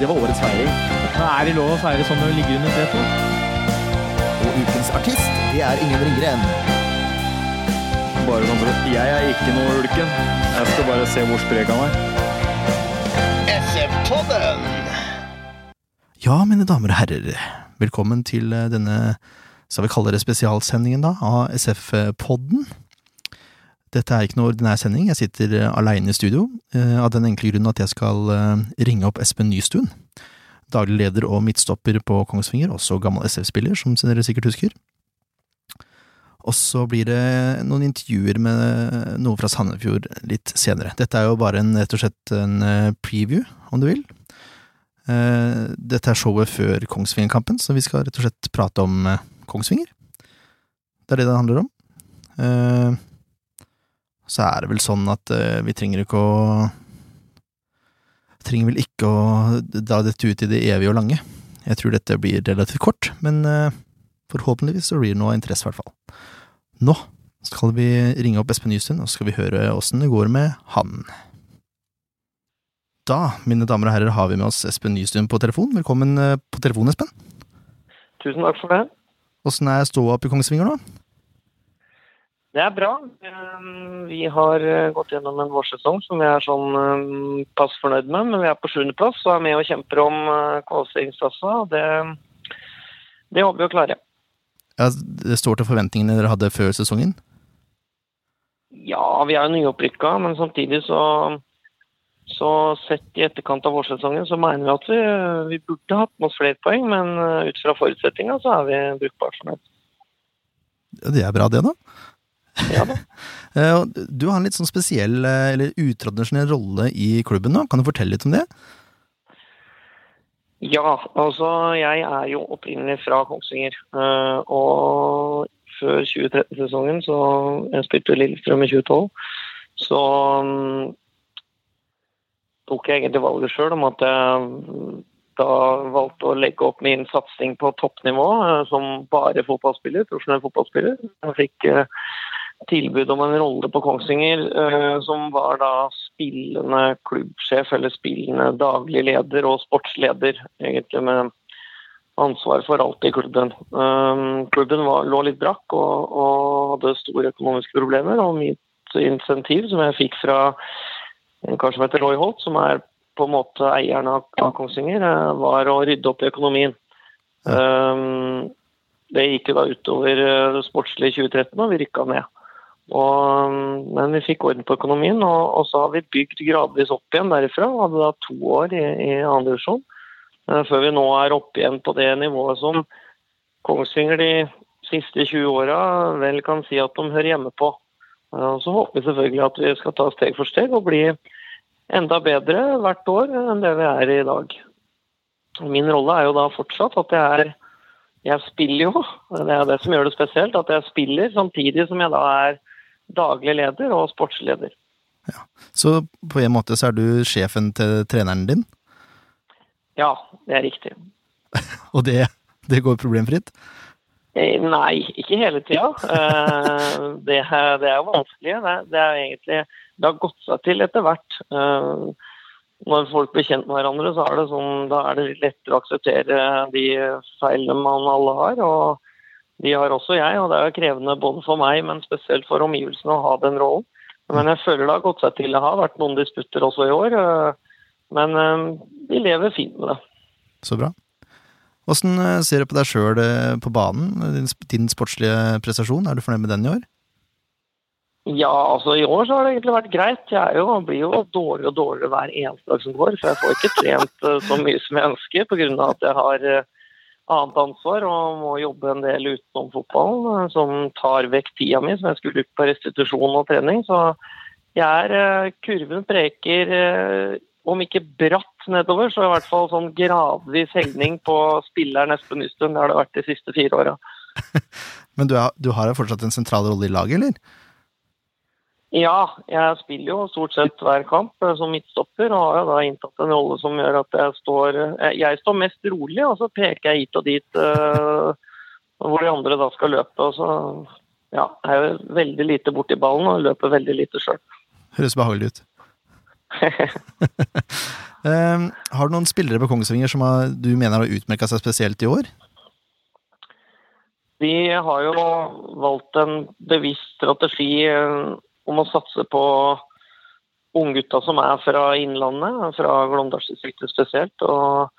Det var årets feiring. Er det lov å feire sånn når du ligger under setet? Og ukens artist, det er Ingen Ringgren. Bare sånn for at Jeg er ikke noe ulken. Jeg skal bare se hvor sprek han er. SF-podden! Ja, mine damer og herrer, velkommen til eh, denne, skal vi kalle det spesialsendingen da, av SF-podden. Dette er ikke noe ordinær sending, jeg sitter aleine alene i studio, eh, av den enkle grunn at jeg skal eh, ringe opp Espen Nystuen, daglig leder og midtstopper på Kongsvinger, også gammel SF-spiller, som dere sikkert husker. Og så blir det noen intervjuer med noe fra Sandefjord litt senere. Dette er jo bare en, rett og slett en eh, preview, om du vil. Eh, Dette er showet før Kongsvingerkampen, så vi skal rett og slett prate om eh, Kongsvinger. Det er det det handler om. Så er det vel sånn at uh, vi trenger ikke å Trenger vel ikke å dra dette ut i det evige og lange. Jeg tror dette blir relativt kort, men uh, forhåpentligvis så blir det noe interesse, i hvert fall. Nå skal vi ringe opp Espen Nystuen, og så skal vi høre åssen det går med han. Da, mine damer og herrer, har vi med oss Espen Nystuen på telefon. Velkommen eh, på telefon, Espen. Tusen takk for det. Åssen er ståa oppe i Kongsvinger nå? Det er bra. Um, Vi har uh, gått gjennom en vårsesong som vi er sånn um, pass fornøyd med, men vi er på sjuendeplass og er med og kjemper om uh, og Det, det håper vi å klare. Ja, det står til forventningene dere hadde før sesongen? Ja, vi er jo nyopprykka, men samtidig så, så sett i etterkant av vårsesongen så mener vi at vi, vi burde hatt med oss flere poeng, men uh, ut fra forutsetninga så er vi brukbart fornøyd. Ja, Det er bra, det, da. Ja da. Eh, Du har en litt sånn spesiell, eh, eller utradisjonell rolle i klubben nå. Kan du fortelle litt om det? Ja, altså jeg er jo opprinnelig fra Kongsvinger. eh, Og før 2013-sesongen, så jeg spilte Lillestrøm i 2012, så mm, tok jeg egentlig valget sjøl om at jeg da valgte å legge opp min satsing på toppnivå som bare fotballspiller, profesjonell fotballspiller. Jeg fikk tilbud om en rolle på Kongsvinger eh, som var da spillende klubbsjef eller spillende daglig leder og sportsleder, egentlig med ansvar for alt i klubben. Um, klubben var, lå litt brakk og, og hadde store økonomiske problemer, og mitt insentiv som jeg fikk fra en kar som heter Roy Holt, som er på en måte eieren av, Kongsvinger, eh, var å rydde opp i økonomien. Um, det gikk jo da utover eh, det sportslige 2013, og vi rykka ned. Og, men vi fikk orden på økonomien, og, og så har vi bygd gradvis opp igjen derifra. Hadde da to år i, i andre divisjon. eh, Før vi nå er oppe igjen på det nivået som Kongsvinger de siste 20 åra vel kan si at de hører hjemme på. Eh, Og så håper vi selvfølgelig at vi skal ta steg for steg og bli enda bedre hvert år enn det vi er i dag. Min rolle er jo da fortsatt at jeg er jeg spiller jo, det er det som gjør det spesielt, at jeg spiller samtidig som jeg da er daglig leder og sportsleder. Så på en måte så er du sjefen til treneren din, Ja, det er riktig. og det, det går problemfritt? Eh, Nei, ikke hele tida. Eh, Det, er- det er vanskelig. Det, det er egentlig Det har gått seg til etter hvert. Eh, Når folk blir kjent med hverandre, så er det sånn, da er det litt lettere å akseptere de feilene man alle har. Og de har også jeg, og det er krevende både for meg, men spesielt for omgivelsene å ha den rollen. Men jeg føler det har gått seg til. Det har vært noen disputter også i år, eh, men eh, vi lever fint med det. Så bra. Åssen eh, ser du på deg sjøl på banen? Din, sportslige prestasjon, er du fornøyd med den i år? Ja, altså i år så har det egentlig vært greit. Jeg er jo, blir jo dårligere og dårligere hver eneste dag som går, for jeg får ikke trent så mye som jeg ønsker pga. at jeg har annet ansvar og må jobbe en del utenom fotballen, eh, som tar vekk tida mi som jeg skulle brukt på restitusjon og trening. Så jeg er, eh, kurven preker eh, om ikke bratt nedover, så i hvert fall sånn gradvis hegning på spilleren Espen Nystuen. Det har det vært de siste fire åra. Men du, er, du har jo fortsatt en sentral rolle i laget, eller? Ja, jeg spiller jo stort sett hver kamp eh, som midtstopper, og har jo da inntatt en rolle som gjør at jeg står eh, Jeg står mest rolig, og så peker jeg hit og dit uh, hvor de andre da skal løpe. Og så ja, jeg er jo veldig lite borti ballen og løper veldig lite sjøl. Høres behagelig ut. um, har du noen spillere på Kongsvinger som har, du mener har utmerka seg spesielt i år? Vi har jo valgt en bevisst strategi om å satse på unggutta som er fra Innlandet, fra Glåmdalsdistriktet spesielt. og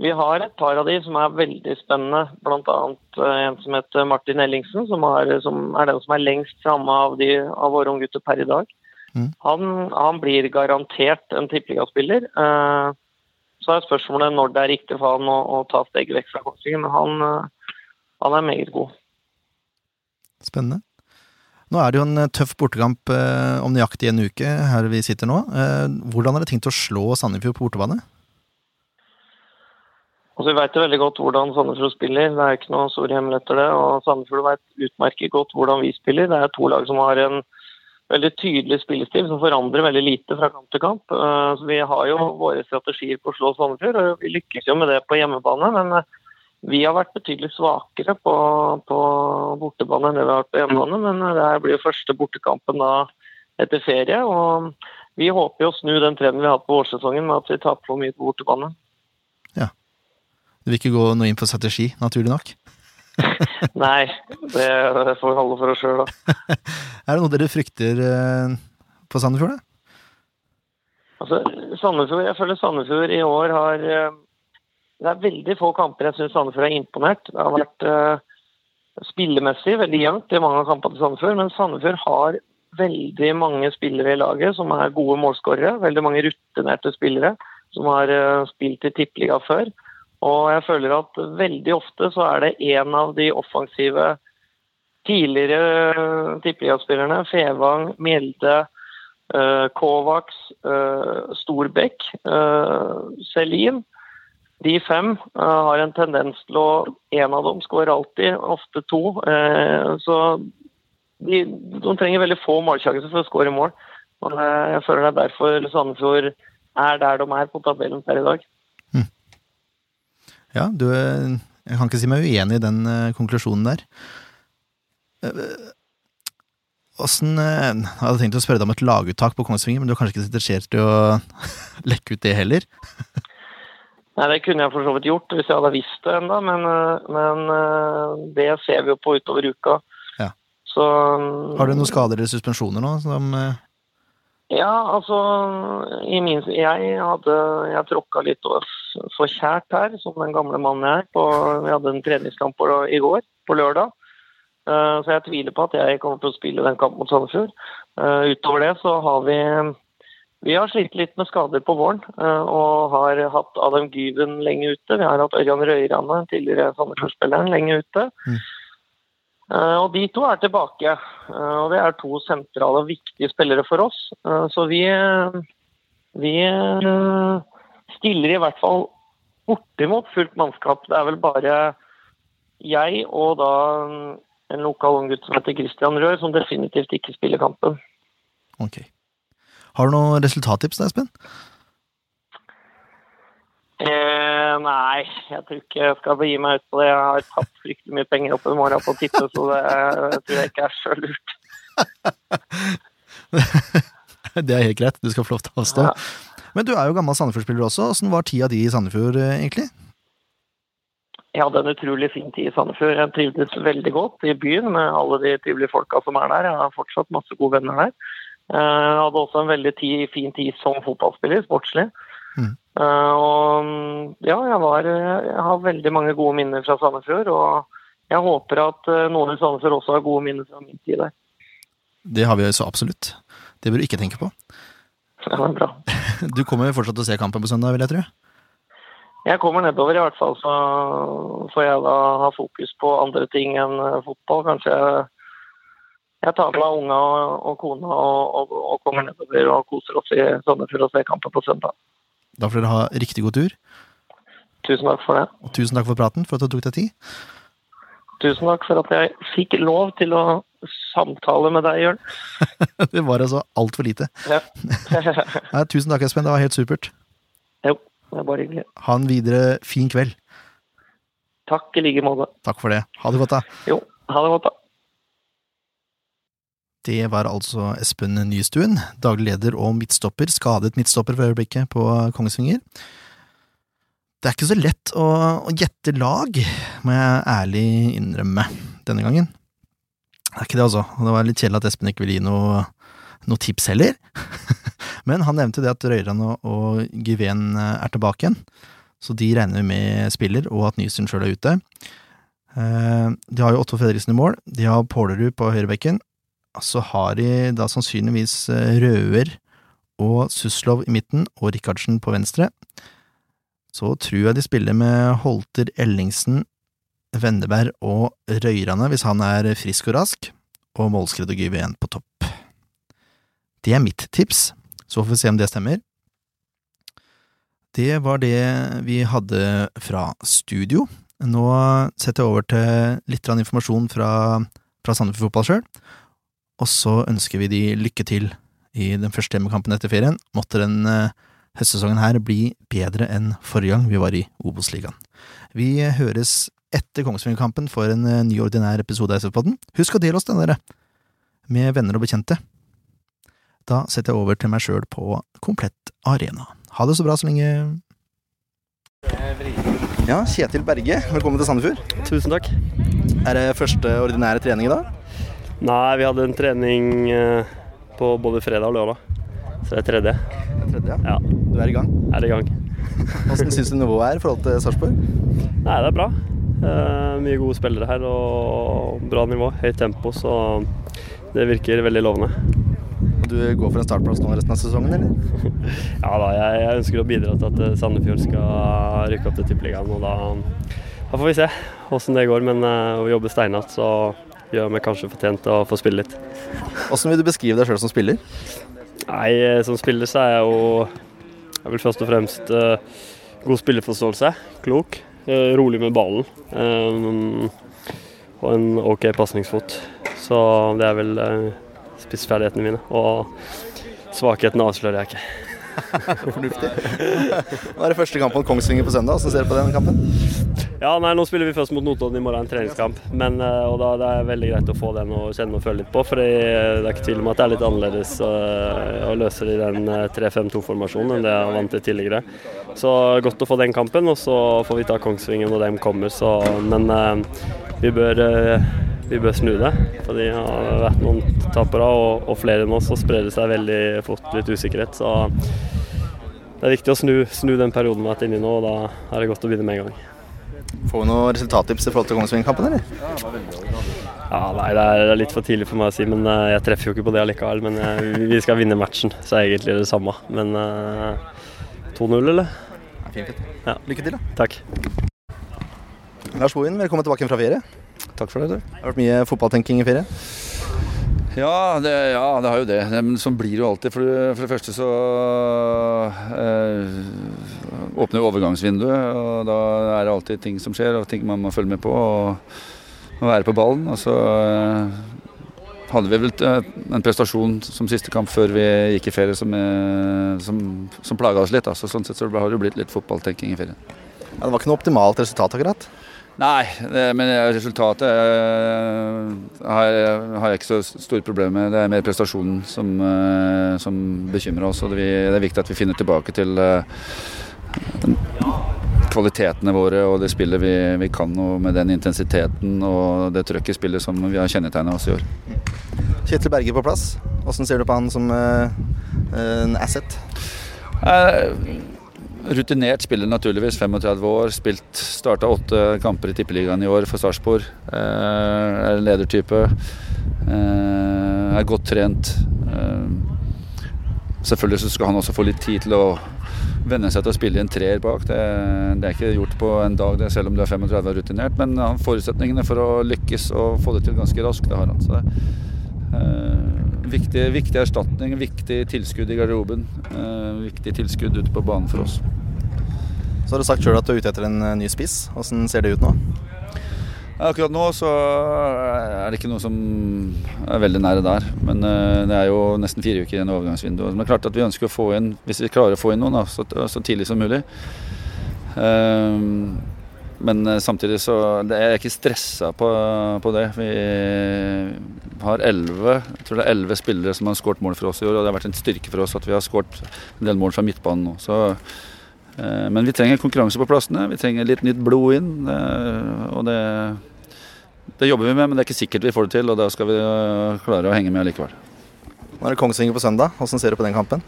vi har et par av de som er veldig spennende, bl.a. en som heter Martin Ellingsen, som er, som er den som er lengst framme av, de, av våre unggutter per i dag. Mm. Han, han, blir garantert en tippeligaspiller. Eh, så er spørsmålet når det er riktig for han å, å ta steget vekk fra Kongsvinger, men han, eh, han, er meget god. Spennende. Nå er det jo en tøff bortekamp eh, om nøyaktig en uke her vi sitter nå. Eh, hvordan har dere tenkt å slå Sandefjord på bortebane? Altså, vi jo veldig godt hvordan Sandefjord spiller. Det er ikke noe stor store hemmeligheter det. Og Sandefjord vet utmerket godt hvordan vi spiller. Det er to lag som har en veldig tydelig spillestil som forandrer veldig lite fra kamp til kamp. Eh, så Vi har jo våre strategier på å slå Sandefjord, og vi lykkes jo med det på hjemmebane. Men eh, vi har vært betydelig svakere på, på bortebane enn det vi har vært på hjemmebane. Men eh, det her blir jo første bortekampen da etter ferie. og Vi håper jo å snu den trenden vi har hatt på vårsesongen med at vi taper for mye på bortebane. Ja. Du vil ikke gå noe inn på strategi, naturlig nok? Nei, det får vi holde for oss sjøl, da. er det noe dere frykter eh, på Sandefjord, da? Altså, Sandefjord, Jeg føler Sandefjord i år har eh, Det er veldig få kamper jeg syns Sandefjord er imponert. Det har vært uh, spillemessig veldig jevnt i mange av kampene til Sandefjord, men Sandefjord har veldig mange spillere i laget som er gode målskårere. Veldig mange rutinerte spillere som har uh, spilt i tippeliga før. Og jeg føler at veldig ofte så er det en av de offensive tidligere tippeligaspillerne, Fevang, Mjelde, uh, Kovacs, Storbekk, Selin De fem har en tendens til å En av dem skårer alltid, ofte to. så de, de, trenger veldig få målsjanser for å skåre mål. Og jeg føler det er derfor Sandefjord er der de er på tabellen per i dag. Ja, du, jeg kan ikke si meg uenig i den konklusjonen der. Åssen Jeg hadde tenkt å spørre deg om et laguttak på Kongsvinger, men du er kanskje ikke interessert i å lekke ut det heller? Nei, det kunne jeg for så vidt gjort hvis jeg hadde visst det ennå, men, eh, men, det ser vi jo på utover uka. Ja. Så, har du noen skader eller suspensjoner nå? Som, ja, altså min, Jeg hadde jeg tråkka litt for kjært her, som den gamle mannen jeg er. På, vi hadde en treningskamp på, i går, på lørdag. Uh, så jeg tviler på at jeg kommer til å spille den kampen mot Sandefjord. Uh, utover det så har vi vi har slitt litt med skader på våren uh, og har hatt Adam Gyven lenge ute. Vi har hatt Ørjan Røyrane, tidligere Sandefjord-spilleren, lenge ute. Mm. Eh, og De to er tilbake. Eh, og Det er to sentrale og viktige spillere for oss. Eh, så vi, vi stiller i hvert fall bortimot fullt mannskap. Det er vel bare jeg og da en lokal unggutt som heter Christian Rør, som definitivt ikke spiller kampen. Ok. Har du noen resultattips da, Espen? Eh, nei, jeg tror ikke jeg skal begi meg ut på det. Jeg har tatt fryktelig mye penger opp i morgen på å tippe, så det tror jeg ikke er så lurt. det er helt greit, du skal få lov til å avstå. Ja. Men du er jo gammel Sandefjord-spiller også. Åssen var tida di i Sandefjord, eh, egentlig? Jeg hadde en utrolig fin tid i Sandefjord. Jeg trivdes veldig godt i byen med alle de trivelige folka som er der. Jeg har fortsatt masse gode venner der. Eh, jeg hadde også en veldig fin tid som fotballspiller, sportslig. Mm. Uh, og ja, jeg, var, jeg, har veldig mange gode minner fra Sandefjord. Og jeg håper at uh, noen i Sandefjord også har gode minner fra min tid der. Det har vi så absolutt. Det bør du ikke tenke på. Ja, det er bra. Du kommer fortsatt til å se kampen på søndag, vil jeg tro? Jeg kommer nedover, i hvert fall. Så får jeg da ha fokus på andre ting enn eh, fotball. Kanskje jeg, jeg tar med unga og, kona og, og, og, kommer nedover og koser oss i sommer for å se kampen på søndag. Da får dere ha riktig god tur. Tusen takk for det. Og tusen takk for praten, for at du tok deg tid. Tusen takk for at jeg fikk lov til å samtale med deg, Jørn. Det var altså altfor lite. Ja. Nei, tusen takk, Espen. Det var helt supert. jo, det er bare hyggelig. Ha en videre fin kveld. Takk i like måte. Takk for det. Ha det godt, da. Jo, ha det godt, da. Det var altså Espen Nystuen, daglig leder og midtstopper, skadet midtstopper for øyeblikket på Kongsvinger. Det er ikke så lett å, å gjette lag, må jeg ærlig innrømme, denne gangen. Det er ikke det, altså. Det var litt kjedelig at Espen ikke ville gi noe, noe tips heller. Men han nevnte det at Røyran og, og Gyven er tilbake igjen, så de regner med spiller, og at Nystuen sjøl er ute. Eh, De har jo Otto Fredriksen i mål, de har Pålerud på høyrebekken, så har de da sannsynligvis eh, Røer og Suslov i midten og Rikardsen på venstre. Så tror jeg de spiller med Holter, Ellingsen, Vendeberg og Røyrane hvis han er frisk og rask, og Målskred og Gyven på topp. Det er mitt tips, så får vi se om det stemmer. Det var det vi hadde fra studio. Nå setter jeg over til litt informasjon fra, fra Sandefjord Fotball sjøl. Og så ønsker vi de lykke til i den første hjemmekampen etter ferien. Måtte den eh, høstsesongen her bli bedre enn forrige gang vi var i Obos-ligaen. Vi høres etter Kongsvinger-kampen for en eh, ny ordinær episode av SF-podden. Husk å dele oss den, dere, med venner og bekjente. Da setter jeg over til meg sjøl på Komplett Arena. Ha det så bra så lenge. Ja, Kjetil Berge, velkommen til Sandefjord. Tusen takk. Er det første ordinære trening i dag? Nei, vi hadde en trening eh, på både fredag og lørdag. Så det er tredje. Tredje, Ja, Du er i gang. er i gang. Hvordan syns du nivået er i forhold til Sarpsborg? Nei, det er bra. Eh, mye gode spillere her og bra nivå. Høyt tempo, så det virker veldig lovende. Du går for en startplass nå resten av sesongen, eller? Ja da, jeg, jeg ønsker å bidra til at eh, Sandefjord skal rykke opp til Tippeligaen. Og da, da får vi se åssen det går. Men uh, vi jobber steinhardt, så gjør meg kanskje fortjent å få spille litt. Hvordan vil du beskrive deg sjøl som spiller? Nei, eh, som spiller så er jeg jo jeg vil først og fremst uh, god spilleforståelse. Klok. Uh, rolig med ballen. eh, og en OK pasningsfot. Så det er vel uh, spissferdighetene mine. Og svakheten avslører jeg ikke. Fornuftig. Nå er det første kamp mot Kongsvinger på søndag. Hvordan ser du på den kampen? Ja, nei, Nå spiller vi først mot Notodden i morgen, en treningskamp. Men, eh, og da det er veldig greit å få den å kjenne og føle litt på. For det er ikke tvil om at det er litt annerledes eh, å løse det i den eh, 3-5-2-formasjonen enn det jeg vant til tidligere. Så godt å få den kampen, og så får vi ta Kongsvingen når de kommer. Så, men eh, vi bør eh, vi bør snu det. For det har vært noen tapere, og, og flere oss, så sprer det seg veldig fort litt usikkerhet. Så det er viktig å snu, snu den perioden vi har vært inne i nå, og da er det godt å begynne med en gang. Får vi noen resultattips i forhold til Kongsvinger-kampen, eller? Ja, nei, Det er litt for tidlig for meg å si, men eh, jeg treffer jo ikke på det allikevel. Men jeg, vi skal vinne matchen, så er egentlig det samme. Men uh, 2-0, eller? Ja, fint, fint. Ja. Lykke til, da. Takk. Lars Bohin, velkommen tilbake fra ferie. Takk for det. du. Det har vært mye fotballtenking i ferie. Ja, det, ja, det har jo det. Men sånn blir det jo alltid. For, for det første så eh, åpner jo overgangsvinduet, og da er det alltid ting som skjer, og ting man må følge med på. Og, og være på ballen. Og så eh, hadde vi vel eh, en prestasjon som siste kamp før vi gikk i ferie som, eh, som, som plaga oss litt. Da. Så sånn sett så har det jo blitt litt fotballtenking i ferien. Ja, det var ikke noe optimalt resultat, akkurat. Nei, det, men resultatet eh, har, har jeg ikke så store problemer med. Det er mer prestasjonen som, eh, som bekymrer oss. og det, det er viktig at vi finner tilbake til eh, kvalitetene våre og det spillet vi, vi kan, og med den intensiteten og det trøkket i spillet som vi har kjennetegna oss i år. Kjetil Berge på plass. Hvordan ser du på han som eh, en asset? Eh, Rutinert spiller naturligvis, 35 år. Spilt, Starta åtte kamper i Tippeligaen i år for Sarpsborg. Eh, er en ledertype. Eh, er godt trent. Eh, selvfølgelig så skal han også få litt tid til å venne seg til å spille i en treer bak. Det, det er ikke gjort på en dag, det, selv om du er 35 og rutinert. Men han forutsetningene for å lykkes og få det til ganske raskt, det har han. Så det, viktig, viktig erstatning, viktig tilskudd i garderoben. Eh, viktig tilskudd ute på banen for oss. Så har du sagt sjøl at du er ute etter en eh, ny spiss. Åssen ser det ut nå? Akkurat nå så er det ikke noe som er veldig nære der. Men eh, det er jo nesten fire uker igjen i overgangsvinduet. Men det er klart at vi ønsker å få inn, hvis vi klarer å få inn noen, da, så, så tidlig som mulig. Um, men eh, samtidig så det jeg ikke stressa på, på, det. Vi har 11, jeg tror det er 11 spillere som har skåret mål for oss i år. Og det har vært en styrke for oss at vi har skåret en del mål fra midtbanen nå. Så, eh, men vi trenger konkurranse på plassene. Vi trenger litt nytt blod inn. Eh, og det, det, jobber vi med, men det er ikke sikkert vi får det til. Og da skal vi eh, klare å henge med likevel. Nå er det Kongsvinger på søndag. Hvordan ser du på den kampen?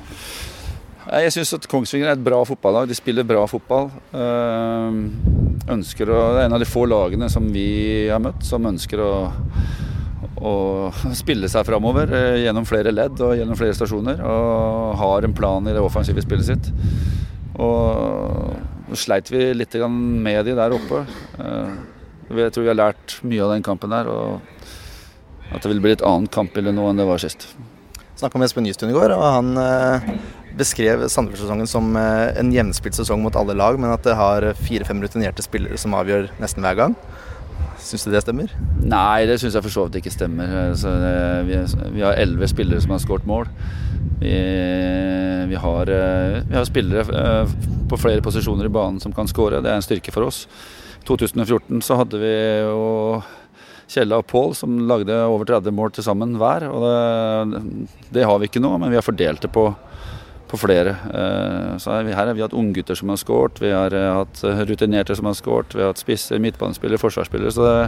Jeg syns at Kongsvinger er et bra fotballag. De spiller bra fotball. Eh, ønsker å, det er en av de få lagene som vi har møtt, som ønsker å, å spille seg framover eh, gjennom flere ledd og gjennom flere stasjoner. Og har en plan i det offensive spillet sitt. Og sleit vi litt med de der oppe. Eh, jeg tror vi har lært mye av den kampen der. Og at det vil bli et annet kampbilde nå enn det var sist. Snakka med Espen Nystuen i går, og han beskrev Sandefjord-sesongen som eh, en jevnspilt sesong mot alle lag, men at det har fire-fem rutinerte spillere som avgjør nesten hver gang. Syns du det stemmer? Nei, det syns jeg for så vidt ikke stemmer. Altså, vi, vi, har elleve spillere som har skåret mål. Vi, vi, har, eh, vi, har, spillere eh, på flere posisjoner i banen som kan skåre. Det er en styrke for oss. I 2014 så hadde vi jo Kjella og Pål som lagde over 30 mål til sammen hver. og det, det har vi ikke nå, men vi har fordelt det på på flere. Eh, så her har vi hatt unggutter som har skåret, vi har eh, hatt eh, rutinerte som har skåret, vi har hatt spisser, midtbanespillere, forsvarsspillere. Så det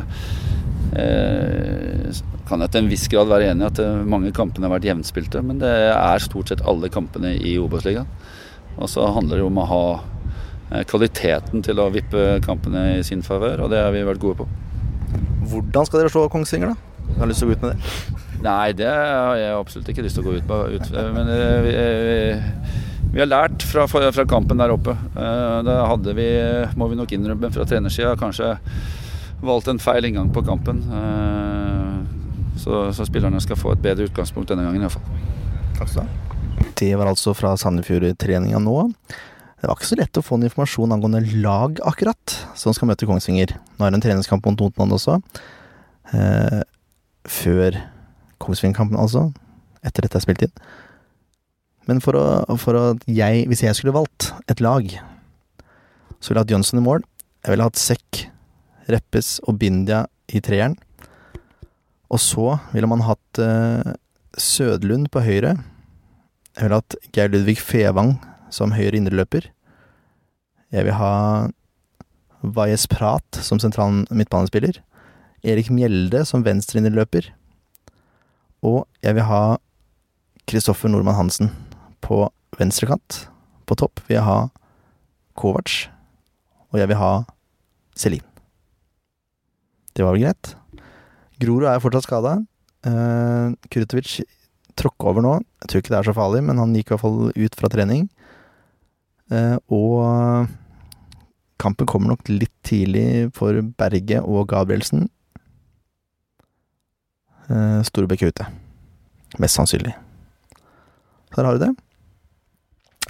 kan jeg til en viss grad være enig i at mange kampene har vært jevnspilte. Men det er stort sett alle kampene i Obos-ligaen. Og så handler det om å ha kvaliteten til å vippe kampene i sin favør, og det har vi vært gode på. Hvordan skal dere slå Kongsvinger, da? Har lyst til å gå ut med det. Nei, det har jeg absolutt ikke lyst til å gå ut med. Ut, men eh, vi, vi, vi, har lært fra, fra, kampen der oppe. Eh, da hadde vi, må vi nok innrømme fra trenersida, kanskje valgt en feil inngang på kampen. Eh, så, så spillerne skal få et bedre utgangspunkt denne gangen iallfall. Takk skal du ha. Det var altså fra Sandefjord-treninga nå. Det var ikke så lett å få en informasjon angående lag, akkurat, som skal møte Kongsvinger. Nå er det en treningskamp mot Notmann også. Før Kongsvinger-kampen, altså. Etter dette er spilt inn. Men for, å, for at jeg, hvis jeg skulle valgt et lag, så ville jeg hatt Johnson i mål. Jeg ville hatt Sekk, Reppes og Bindia i treeren. Og så ville man hatt uh, Sødlund på høyre. Jeg ville hatt Geir Ludvig Fevang som høyre indreløper. Jeg vil ha Valles Prat som sentral midtbanespiller. Erik Mjelde som venstre indreløper. Og jeg vil ha Kristoffer Nordmann Hansen på venstrekant. På topp vil jeg ha Kovac, og jeg vil ha Selin. Det var vel greit. Grorud er fortsatt skada. Uh, eh, Kurtovic tråkka over nå. Jeg tror ikke det er så farlig, men han gikk i hvert fall ut fra trening. Uh, og kampen kommer nok litt tidlig for Berge og Gabrielsen. Uh, Storebekk ute. Mest sannsynlig. Så der har du det.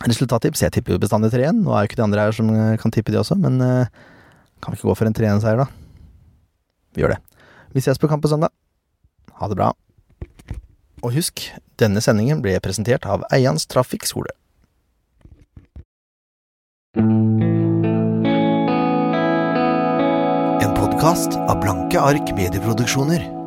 Resultattips. Jeg tipper jo bestandig 3-1. Nå er jo ikke de andre her som eh, kan tippe de også, men uh, kan vi ikke gå for en 3-1-seier, da? Vi gjør det. Vi ses på kamp på søndag. Ha det bra. Og husk, denne sendingen ble presentert av Eians Trafikkskole. En podkast av Blanke ark medieproduksjoner.